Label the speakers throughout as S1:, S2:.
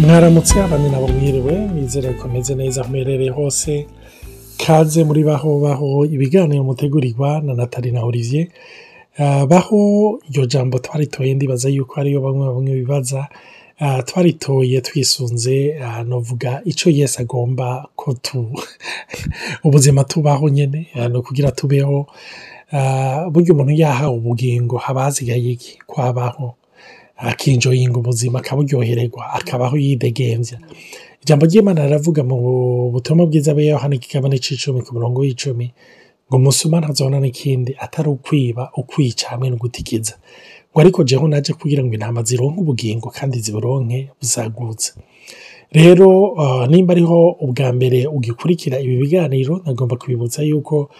S1: mwaramutse abandi nabo mwiriwe nizere ko meze neza aho muherereye hose. Kaze muri baho baho ibiganiro mutegurirwa na natali na olivier. Baho iryo jambo twaritoye ndibaza yuko ariyo bamwe bamwe bibaza. Ah, twaritoye twisunze ah, novuga ico yesu agomba ko ubuzima tubaho nyene ah, no kugira tubeho. Ah, burya umuntu yahawe ubugingo haba hasigaye iki? Kwabaho. Akinjoyinga ubuzima akaburyohererwa akabaho yidegemvya ijambo ry'imana riravuga mu butumwa bwiza bwa yohana ikigabane c'icumi ku murongo w'icumi. Ngo umusuma ntazona n'ikindi atari ukwiba ukwica hamwe no gutikiza ngo ariko jeho naje kugira ngo intama zironke ubugingo kandi ziburonke busagutse rero uh, nimba ariho ubwa mbere ugikurikira ibi biganiro nagomba kubibutsa yuko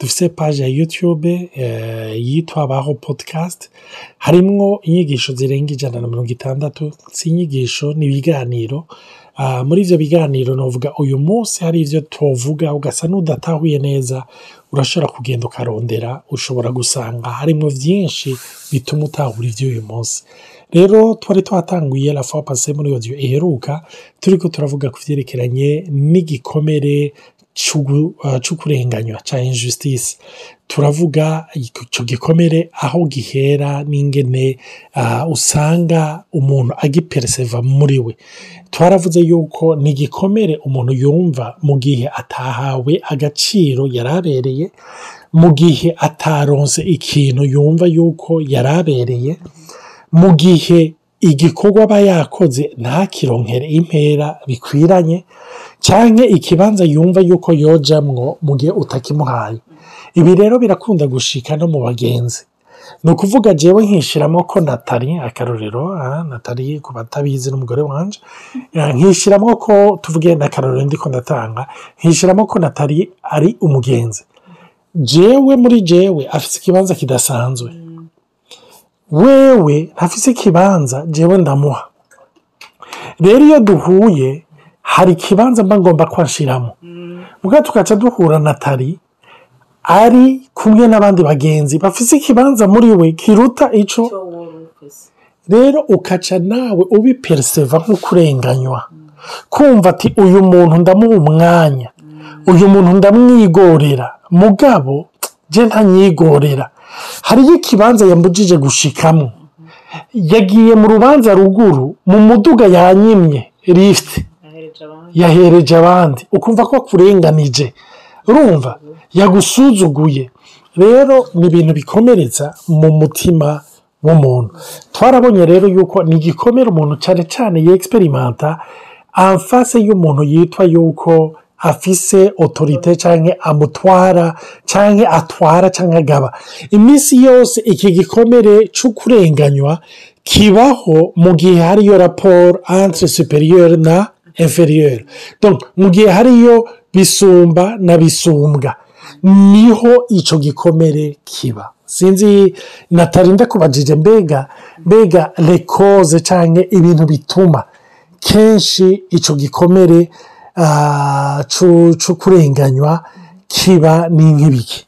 S1: dufise page ya youtube eh, yitwa baho podcast. Harimwo inyigisho zirenga ijana na mirongo itandatu si inyigisho ni ibiganiro Ah, muri ivyo biganiro novuga uyu munsi hari ivyo tovuga ugasa n'udatahuye neza. Urashobora kugenda ukarondera ushobora gusanga harimwo vyinshi bituma utahura ivy'uyu munsi. Rero twari twatanguye la fois passée muri audio iheruka turiko turavuga ku vyerekeranye n'igikomere ah, c'ukurenganywa ca injustice. Turavuga ico gikomere aho gihera n'ingene ah, usanga umuntu agipereseva muri we. Twaravuze yuko ni igikomere umuntu yumva mu gihe atahawe agaciro yari abereye mu gihe ataronse ikintu yumva yuko yari abereye mu gihe igikorwa aba yakoze ntakironkere impera bikwiranye canke ikibanza yumva yuko yojamwo mu gihe utakimuhaye. Ibi rero birakunda gushika no mu bagenzi. Ni ukuvuga jewe nkishiramo ko natali akarorero ah, natali ku batabizi n'umugore wanje ah, nkishiramo ko tuvuge n'akarorero ndiko ndatanga nkishiramo ko natali ari umugenzi. Jewe muri jewe afise ikibanza kidasanzwe. Wewe ntafise ikibanza jewe ndamuha. Rero iyo duhuye hari ikibanza mba ngomba ko anshiramo muga tugaca duhura natali ari kumwe n'abandi bagenzi. Bafise ikibanza muri we kiruta ico rero ukaca nawe ubipereseva nk'ukurenganywa. Kumva ati uyu muntu ndamuha umwanya. Uyu muntu ndamwigorera. Mugabo je ntanyigorera. Hariyo ikibanza yambujije gushikamwo. Yagiye mu rubanza ruguru mu muduga yanyimye lift. Yahereje abandi. Ukumva ko akurenganije. Urumva? Yagusuzuguye. Rero ni ibintu bikomeretsa mu mutima w'umuntu. Twarabonye rero yuko ni igikomere umuntu cyane cyane yexperimenta amfase y'umuntu yitwa yuko afise otorite canke amutwara canke atwara canke agaba. Iminsi yose iki gikomere c'ukurenganywa kibaho mu gihe hariyo raporo entre superieur na inferieur mu gihe hariyo bisumba na bisumbwa. Niho ico gikomere kiba. Sinzi natarinda kubajije mbega mbega lekoze canke ibintu bituma. Kenshi ico gikomere c'ukurenganywa kiba ni nk'ibiki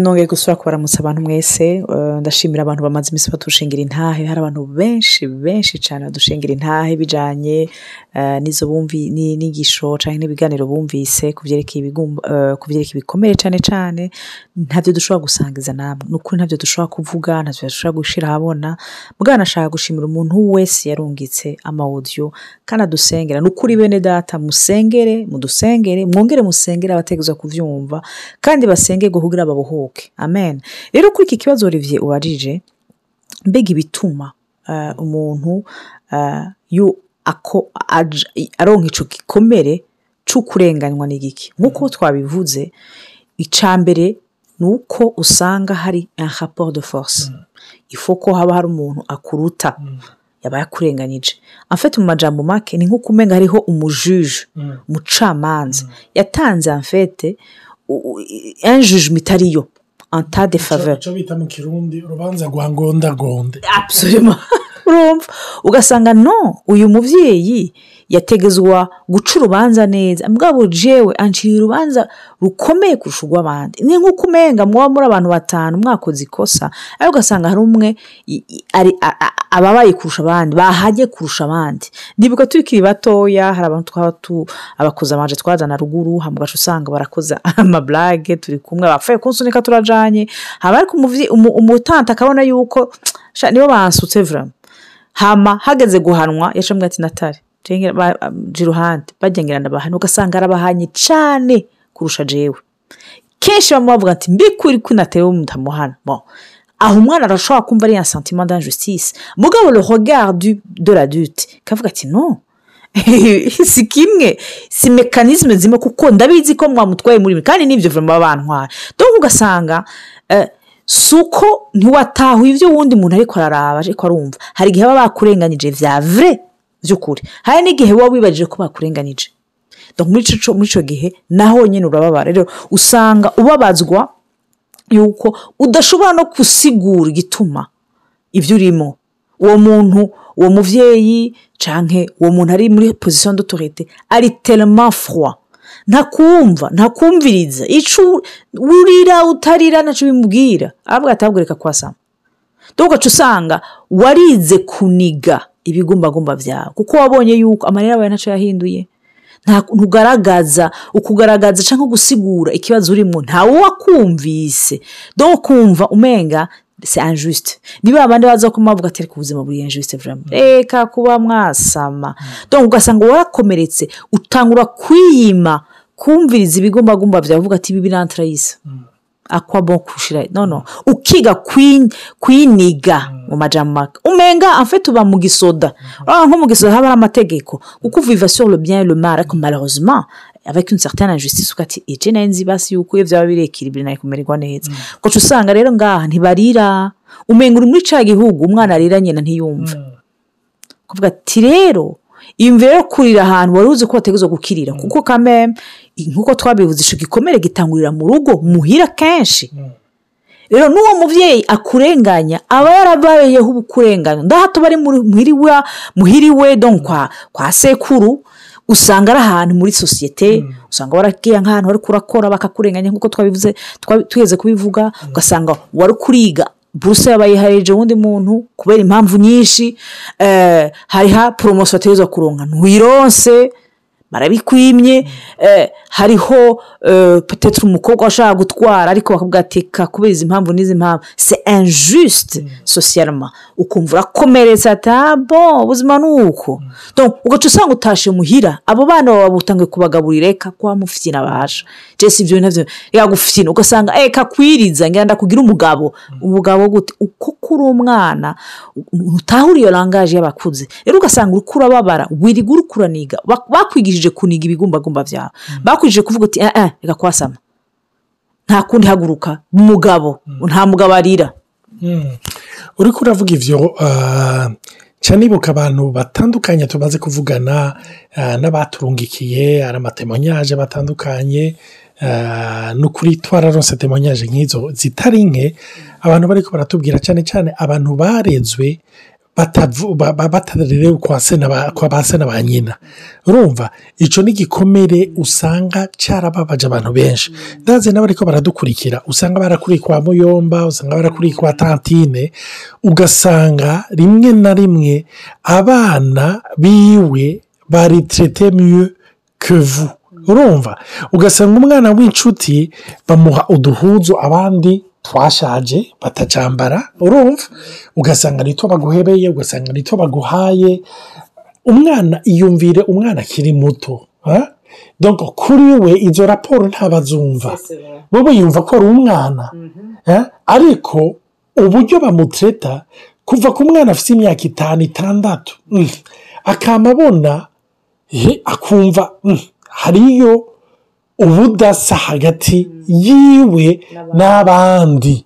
S2: nongeye gusura kubaramutsa abantu mwese eh, ndashimira abantu bamaze iminsi badushingira intahe. Hari abantu benshi benshi cyane badushingira intahe bijanye eh, n'izo bumvi ni- n'inyigisho canke n'ibiganiro bumvise ku eh, vyerekeye ibikomere cane cane. Ntavyo dushobora gusangiza namwe ni ukuri ntavyo dushobora kuvuga ntavyo dushobora gushira ahabona mugabo nashaka gushimira umuntu wese yarungitse amawudiyo kandi adusengera ni ukuri bene data musengere mudusengere mwongere musengere abategerezwa kuvyumva. Kandi basengerwe kugira babuhuke amen. Rero kuri iki kibazo olivier ubajije mbega ibituma eh, umuntu eh, yu- ako- aj- aronka ico gikomere c'ukurenganywa n'igiki. Nk'uko twabivuze ica mbere ni uko usanga hari rapport de force. Ifo ko haba hari umuntu akuruta yaba yakurenganyije afite mu majambo make ni nk'uko umenga hariho umujuje umucamanza. Yatanze amfete injujuma itariyo anta de faveur
S1: icyo bita mu kirundi urubanza rwa ngondagonde.
S2: Urumva? Ugasanga no uyu mubyeyi yategezwa guca urubanza neza. Mbwabo jewe ancira urubanza rukomeye kurusha urw'abandi. Ni nk'uko umenga muba muri abantu batanu mwakoze ikosa ariko ugasanga hari umwe ababaye kurusha abandi bahajye kurusha abandi. Ndibuka tukiri batoya hari abantu twaba tu abakozi amanje twazana ruguru hama ugaca usanga barakoza amaburage turi kumwe bapfuye kunsunika turajanye. Haba ariko umuvye- umu- umutante akabona yuko nibo bansutse vrama hama hageze guhanwa yacambwe ati natare iruhande bagengerana bahana ugasanga arabahanye cane kurusha jewe. Kenshi bamwe bavuga ati mbikuri ko natewe mutamuhana aho umwana arashobora kumva ari un sentiment d'injustice. Mugabo le regard de l'adulte kavuga ati no si kimwe si mekanisme zimwe kuko ndabizi ko mwamutwaye muri mwe kandi ni byo vrema bantwara donc ugasanga eh, si uko ntiwatahuye ibyo wundi muntu ariko araraba ariko arumva. Hari igihe baba bakurenganyije vya vrai. By'ukuri. Hari n'igihe wowe wibajije ko bakurenganyije donc muri ico gihe naho nyine urababara. Rero usanga ubabazwa yuko udashobora no gusigura igituma ibyo urimo. Uwo muntu uwo mubyeyi canke uwo muntu ari muri position d'autorité ari tellement froid. Ntakumva ntakumviriza ico urira utarira ntaco bimubwira. Ahubwo reka kwasama donc ugaca usanga warize kuniga. Ibigumbagumba byawe kuko wabonye yuko amarira yawe ntacyo yahinduye. Ntugaragaza ukugaragaza cyangwa gusigura ikibazo urimo. Ntawe wakumvise. Do kumva umenga se injuste. Niba abandi baza kuma bavuga ati reka ubuzima buri injuste vraiment reka kuba mwasama. Donc ugasanga warakomeretse utangura kwiyima kumviriza ibigumbagumba byawe uvuga ati ibi birantarayisa akwa bon kushira. No no. Ukiga kwin kwiniga mu majambo make umenga en fait uba mu gisoda ah nko mu gisoda haba hari amategeko kuko bien et le mal ariko malheureusement avec une certaine injustice ukati ije na yo nzi basi yuko iyo byaba birekire ibiri na yo kumererwa neza. Kuko usanga rero ngaha ntibarira. Umenga uri muri ca gihugu umwana arira nyina ntiyumva. Kuvuga ati rero imvere yo kurira ahantu wari uzi ko wategerezwa gukirira. Kuko kameme nk'uko twabivuze ico gikomere gitangurira mu rugo muhira kenshi. Rero n'uwo mubyeyi akurenganya aba yarabayeho ubukurenganya ndahato bari muri- muhiriwe donc kwa, kwa sekuru usanga ari ahantu muri sosiyete usanga waragiye nk'ahantu wari kurakora bakakurenganya. Nk'uko twabivuze twabi- twigeze kubivuga ugasanga wari kuriga. Buruse yabaye hareje uwundi muntu kubera impamvu nyinshi. Eh, hariho poromosiyo bategerezwa kuronka. Ntuyironse barabikwimye eh, hariho eh, petetre umukobwa washaka gutwara ariko bakavuga ati kubera izi mpamvu n'izi mpamvu. Se injuste socialement. Ukumva urakomeretse ati ah bon ubuzima ni uko ugaca usanga utashe muhira. Abo bana baba butangiye kubagaburira reka kwa mufyina basha jesi ibyo navyo yagufyina ugasanga eh kakwiriza ngira ndakugira umugabo. Umugabo gute uko kuri umwana utahura iyo langaje y'abakuze. Rero ugasanga uriko urababara wiriga uriko uraniga Bak- bakwigishije kuniga ibigumbagumba byawe bakwigishije kuvuga uti eh eh reka kwasama nta kundi haguruka. Umugabo nta mugabo arira.
S1: Uriko uravuga ivyo ah, nca nibuka abantu batandukanye tumaze kuvugana ah, n'abaturungikiye ari amatemonyaje batandukanye ah, n'ukuri twararonse temonyaje nk'izo zitari nke abantu bariko baratubwira cyane cyane abantu barezwe batavu- ba- ba- batarerewe kwa ba- se na ba nyina. Urumva ico ni igikomere usanga cyarababaje abantu benshi. Ndaze n'abariko baradukurikira. Usanga barakuriye kwa muyomba usanga barakuriye kwa tantine ugasanga rimwe na rimwe abana biwe bari traité mieux que vous. Urumva? Ugasanga umwana w'inshuti bamuha uduhuzu abandi twashaje batacambara urumva? Ugasanga nitwo baguhebeye ugasanga nitwo baguhaye. Umwana iyumvire umwana akiri muto donc kuri we izo raporo ntabazumva. Wowe yumva ko ari umwana ha? ariko uburyo bamutreta kuva ku mwana afite imyaka itanu itandatu mm, akama abona akumva mm, hariyo ubudasa hagati yiwe n'abandi.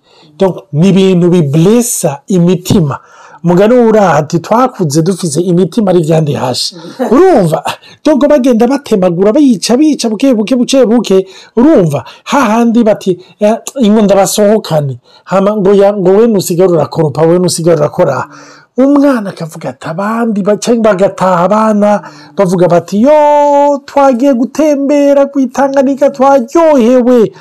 S1: ni ibintu biburesa imitima. Umugani w'uraha ati twakuze dufise imitima ari ivyandi hashe. Urumva? Dogo bagenda batemagura bayica bica buke buke buke buke. Urumva? Hahandi bati "Eh, ingo ndabasohokane ngo we nusigara urakoropa we nusigara urakora. Umwana akavuga ati abandi ba- cyangwa bagataha abana. Bavuga bati yo twagiye gutembera kwitanganika twaryohewe.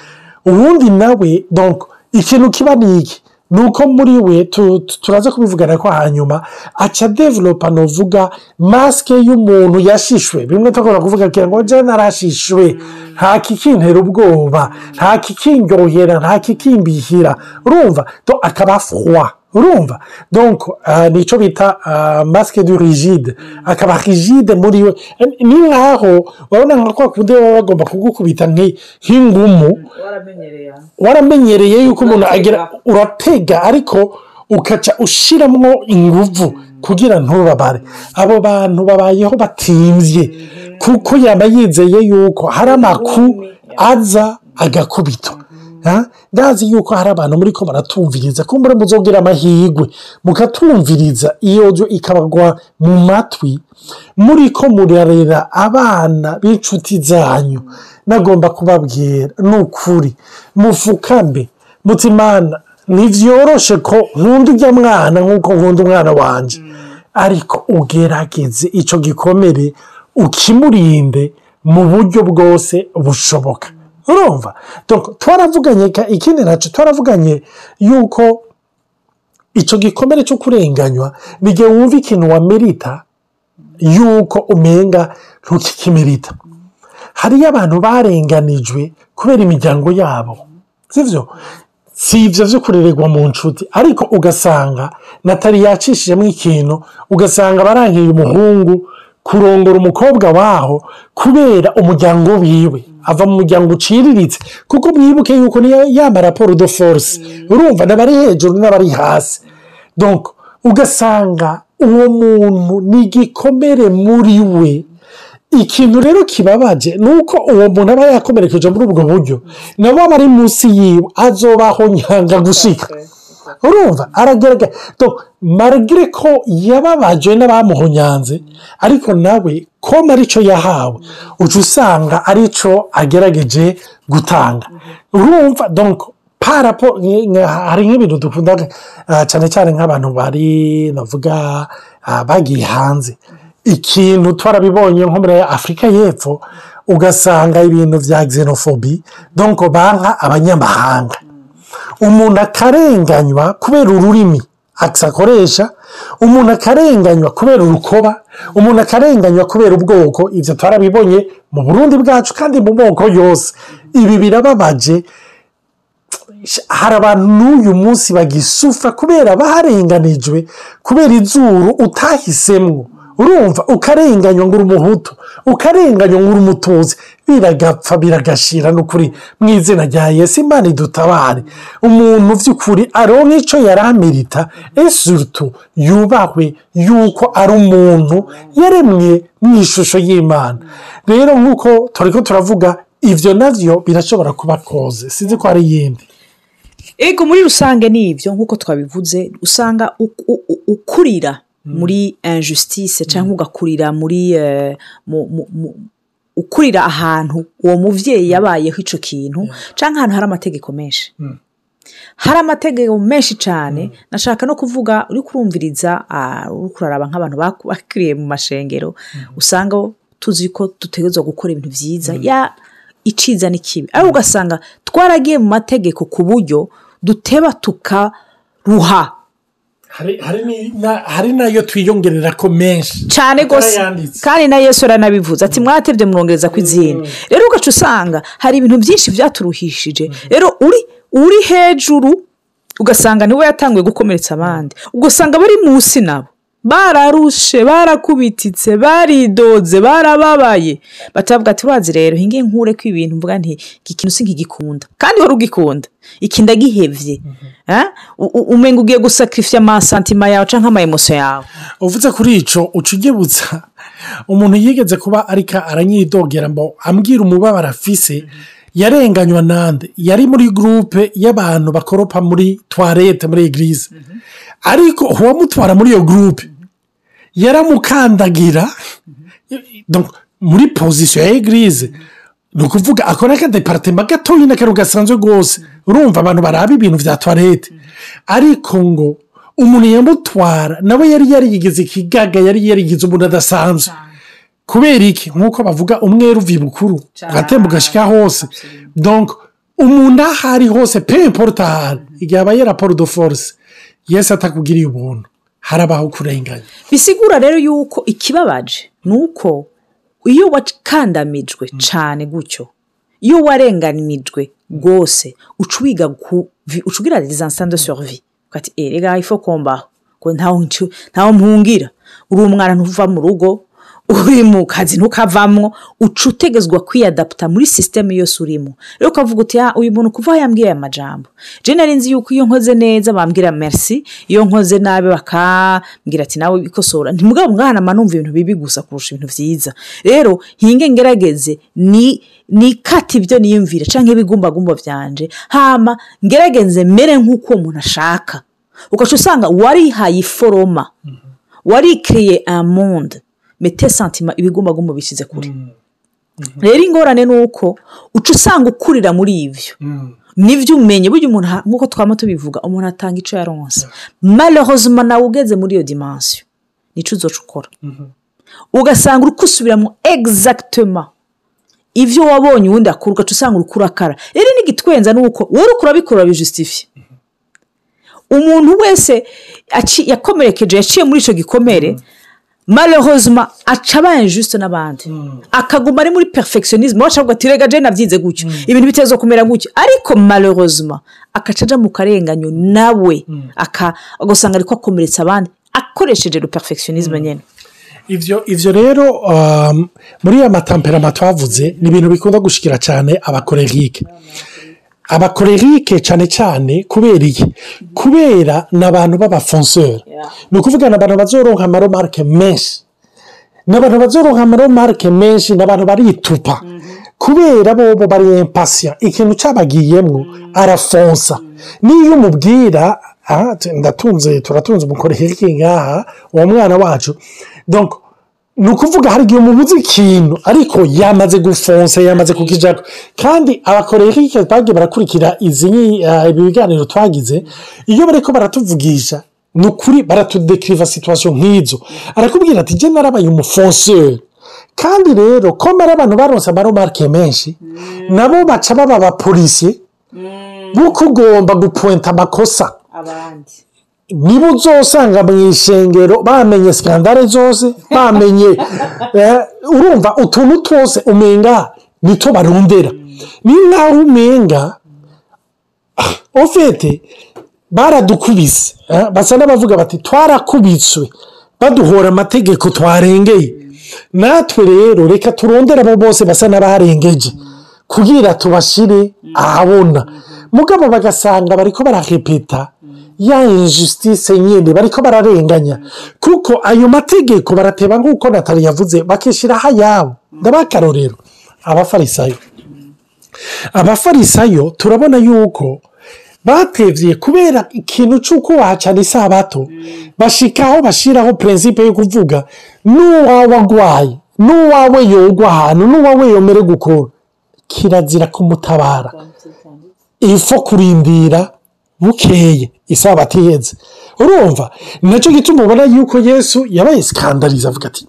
S1: Ubundi nawe donc ikintu kiba ni iki? Ni uko muri we tu- tu- turaza kubivugana ko hanyuma aca developa novuga masike y'umuntu yashishwe. Bimwe tugomba kuvuga ngo jya narashishwe. Nta kikintera ubwoba nta kikindyohera nta kikimbihira. Urumva? Akaba froid. Urumva. Donc uh, ni cyo bita uh, masike du rigide. Akaba rigide muri we. Ni nkaho urabona nka kwa kundi baba bagomba kugukubita nk'i- nk'ingumu waramenyereye yuko umuntu agira uratega. Ariko ukaca ushyiramo inguvu kugira ntubabare abo bantu babayeho batimbye. Kuko yaba yizeye yuko hari amaku aza agakubito Ha? Ndazi yuko hari abantu muri ko baratumviriza. Kumbura muzongera amahirwe. Mukatumviriza. Iyo nzu ikabagwa mu matwi. Muri ko murarera abana b'inshuti zanyu. Nagomba kubabwira. Ni ukuri mufukame mutimana. Ntibyoroshe ko nkunda ujya mwana nk'uko nkunda umwana wanjye ariko ugerageze. Icyo gikomere. Ukimurinde mu buryo bwose bushoboka. Urumva. Twaravuganye ikindi na cyo twaravuganye yuko icyo gikomere cyo kurenganywa igihe wumva ikintu wamerita yuko umenga ntukikimerita hariyo abantu barenganijwe kubera imiryango yabo. Sibyo si ibyo byo kurererwa mu nshuti. Ariko ugasanga natali yacishijemo ikintu ugasanga barangiye umuhungu kurongora umukobwa waho kubera umuryango wiwe. Ava mu muryango uciriritse. Kuko mwibuke yuko niyo yaba raporo de force. Urumva n'abari hejuru n'abari hasi. Donc ugasanga uwo muntu ni igikomere muri we ikintu rero kibabaje ni uko uwo muntu aba yakomerekeje muri ubwo buryo. Nabo abari munsi yiwe azobaho nyanga gushika. Urumva? Aragaragara marigire ko yababajwe n'abamuhonyanze ariko nawe ko ari cyo yahawe uca usanga ari cyo agerageje gutanga. Urumva? Donc parapo hari nk'ibintu dukunda ah, cyane cyane nk'abantu bari navuga ah, bagiye hanze. Ikintu twarabibonye nko muri afurika y'epfo ugasanga ibintu bya xenophobie. Donc banka abanyamahanga. Umuntu akarenganywa kubera ururimi akoresha. Umuntu akarenganywa kubera urukoba. Umuntu akarenganywa kubera ubwoko. Ibyo twarabibonye mu burundi bwacu kandi mu moko yose. Ibi birababaje. Hari abantu n'uyu munsi bagisufura kubera baharenganijwe kubera izuru utahisemo urumva ukarenganywa ngo uri umuhutu ukarenganywa ngo uri umutuzi biragapfa biragashira. Ni ukuri mu izina rya yesu imana idutabare. Umuntu by'ukuri aronka icyo yari amerita esurutu yubahwe yuko ari umuntu yaremwe mu ishusho y'imana. Rero nk'uko turi ko turavuga ibyo na byo birashobora kuba koze. Sinzi ko hari iyindi.
S2: Ego muri rusange ni ibyo nk'uko twabivuze usanga ukurira muri injustice cyangwa ugakurira muri eh, ukurira ahantu uwo mubyeyi yabayeho icyo kintu cyangwa ahantu hari amategeko menshi. Hari amategeko menshi cyane nashaka no kuvuga uri kurumviriza ah, uri kuraraba nk'abantu bakiriye mu mashengero usanga tuzi ko dutegerezwa gukora ibintu byiza ya iciza n'ikibi. Ariko ugasanga twaragiye mu mategeko ku buryo duteba tukaruha
S1: hari na yo twiyongerera ko menshi.
S2: Cyane rwose. kandi na yesu aranabivuze ati mwatebye mwongereza ku izindi. Rero ugaca usanga hari ibintu byinshi byaturuhishije. Rero uri uri hejuru ugasanga ni we yatanguye gukomeretsa abandi. Ugasanga bari munsi nabo. Bararushe barakubititse baridoze barababaye. Batavuga ati urazi rero hinge nkure ko ibintu mvuga nti iki kintu si nkigikunda. Kandi wari ugikunda. Iki ndagihebye Eh? U- u- umenga ugiye gusakirifiya amasantima yawe cyangwa amayemoso yawe?
S1: Uvuze kuri icyo uca ugebutsa umuntu yigeze kuba ariko aranyidogera ngo ambwira umubabaro afise yarenganywa nande. Yari muri gurupe y'abantu bakoropa muri tuwarete muri egirize ariko uwamutwara muri iyo gurupe yaramukandagira. Muri pozisiyo ya egirize ni ukuvuga akora akadeparitema gatoya n'akantu gasanzwe rwose. Urumva abantu baraba ibintu bya tuwarete ariko ngo umuntu yamutwara nawe yari yarigeze ikigaga yari yarigize umuntu adasanzwe. Kubera iki? Nk'uko bavuga umweru uvi bukuru. Ugatemba ugashyika hose. Donc umuntu aho ari hose pe importe ahari. Igihe abaye raporo do force yesi atakugiriye ubuntu. Harabaho kurenganya.
S2: Bisigura rero yuko ikibabaje ni uko iyo wakandamijwe cyane gutyo iyo warenganijwe rwose uca wiga rezansiyo de sorovi ukati erega ifo kombaho ngo ntawe mpungira. Uri umwana ntuva mu rugo uri mu kazi ntukavamo uca utegezwa kwiyadaputa muri sisiteme yose urimo. Rero ukavuga uti uyu muntu kuva aho yambwiye aya majambo. Jenali nzi yuko iyo nkoze neza bambwira merci iyo nkoze nabi bakambwira ati nawe bikosora ntimugabo mwana numva ibintu bibi gusa kurusha ibintu byiza rero hinge ngerageze ni ni kati ibyo niyumvira cyangwa ibigumbagumba byanje hama ngerageze mere nk'uko uwo muntu ashaka. Ugaca usanga warihaye iforoma. Warikiriye amonde mete santima ibigumbagumba bishyize kure. Rero ingorane ni uko uca usanga ukurira muri ibyo. Nibyo umenye burya umuntu nk'uko twaba tubivuga umuntu atanga icyo yaronse. Marehozima nawe ugeze muri iyo dimansiyo ni cyo uzoca ukora. Ugasanga uri kusubiramo egizagitema ibyo wabonye ubundi akora ugaca usanga uri kurakara. Rero n'igitwenza ni uko wowe uri kurabikora bijusitifiye umuntu wese yakomerekeje yaciye muri icyo gikomere marehozima aca abaye jisite n'abandi akaguma ari muri perfection wacavuga ati rega jene nabyize gutyo ibintu biteza kumera gutyo ariko marehozima akaca ajya mu karenganyo nawe agasanga ariko akomeretsa abandi akoresheje perfectionisme nyine
S1: ibyo rero muri ya matamperama twavuze ni ibintu bikunda gushikira cyane abakorerike abakorerike cyane cyane kubera iki? Kubera ni abantu b'abafonseri ni ukuvuga ni abantu bazoronka amaromarike menshi. Ni abantu bazoronka amaromarike menshi ni abantu baritupa kubera bo bari empasiya ikintu cyabagiyemo arafonsa. Niyo umubwira ndatunze turatunze umukorerike ngaha uwo mwana wacu. Ni ukuvuga hari igihe umubuze ikintu ariko yamaze gufonsa yamaze kukijyako kandi abakorerike bagiye barakurikira izi ibi biganiro twagize iyo bari ko baratuvugisha ni ukuri baratudekiriva situwasiyo nk'izo. Arakubwira ati jya narabaye umufonseri kandi rero ko mbere abantu baronse amaromarike menshi nabo baca baba abapolisi nk'uko ugomba gupuwenta amakosa. Niba uzosanga mu ishengero bamenye sikandare zose bamenye urumva utuntu twose umenga nito barondera ni nkaho umenga ofete baradukubise basa n'abavuga bati twarakubitswe baduhora amategeko twarengeye. Natwe rero reka turondere abo bose basa n'abarengeje kugira tubashyire ahabona mugabo bagasanga bariko barahepeta ya injisitise nyine bariko bararenganya. Kuko ayo mategeko barateba nk'uko natali yavuze bakishyiraho ayabo. Ndabaha akarorero abafarisayo. Abafarisayo turabona yuko batevye kubera ikintu cy'uko wahacana isabato. Bashikaho bashyiraho prinsipe yo kuvuga n'uwawe agwaye n'uwawe yogwa ahantu n'uwawe yomere gukora. Kirazira kumutabara. Ifo kurindira bukeye isabato iheze urumva na cyo gituma ubona yuko yesu yabaye sikandariza avuga ati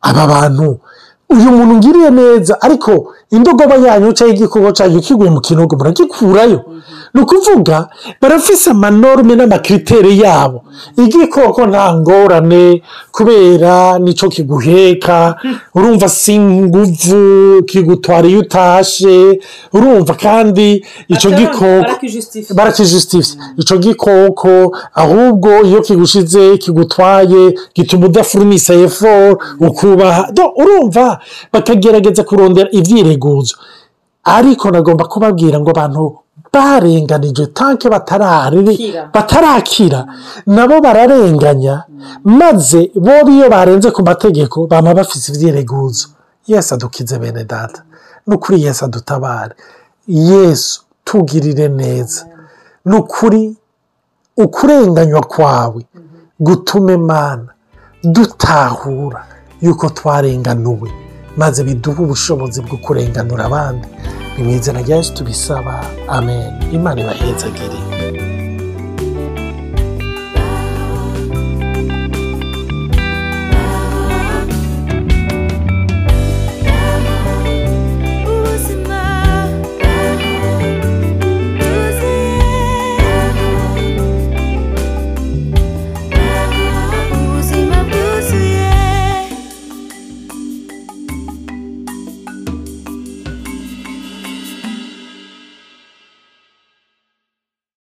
S1: aba bantu uyu muntu ngiriye neza ariko indogoba yanyu cyangwa igikoko cyanyu kiguye mu kinogo muragikurayo. Ni ukuvuga barafise amanorme n'amakriteri yabo. Igikoko nta ngorane kubera ni cyo kiguheka. Urumva si nguvu kigutwara iyo utashe. Urumva kandi icyo gikoko barakijusitifiye icyo gikoko ahubwo iyo kigushize kigutwaye gituma udafurumisa efo ukubaha. Urumva bakagerageza kurondera ibyireguzo ariko nagomba kubabwira ngo abantu barenganije tanke batarakira nabo bararenganya maze bo iyo barenze ku mategeko baba bafite ibyireguzo yesi adukize bene data. N'ukuri yesi adutabare. Yesu tugirire neza. Ni ukuri ukurenganywa kwawe gutume mana dutahura yuko twarenganuwe. Maze biduha ubushobozi bwo kurenganura abandi. ni mu izina rya yesu tubisaba. Amen. Imana ibahezagire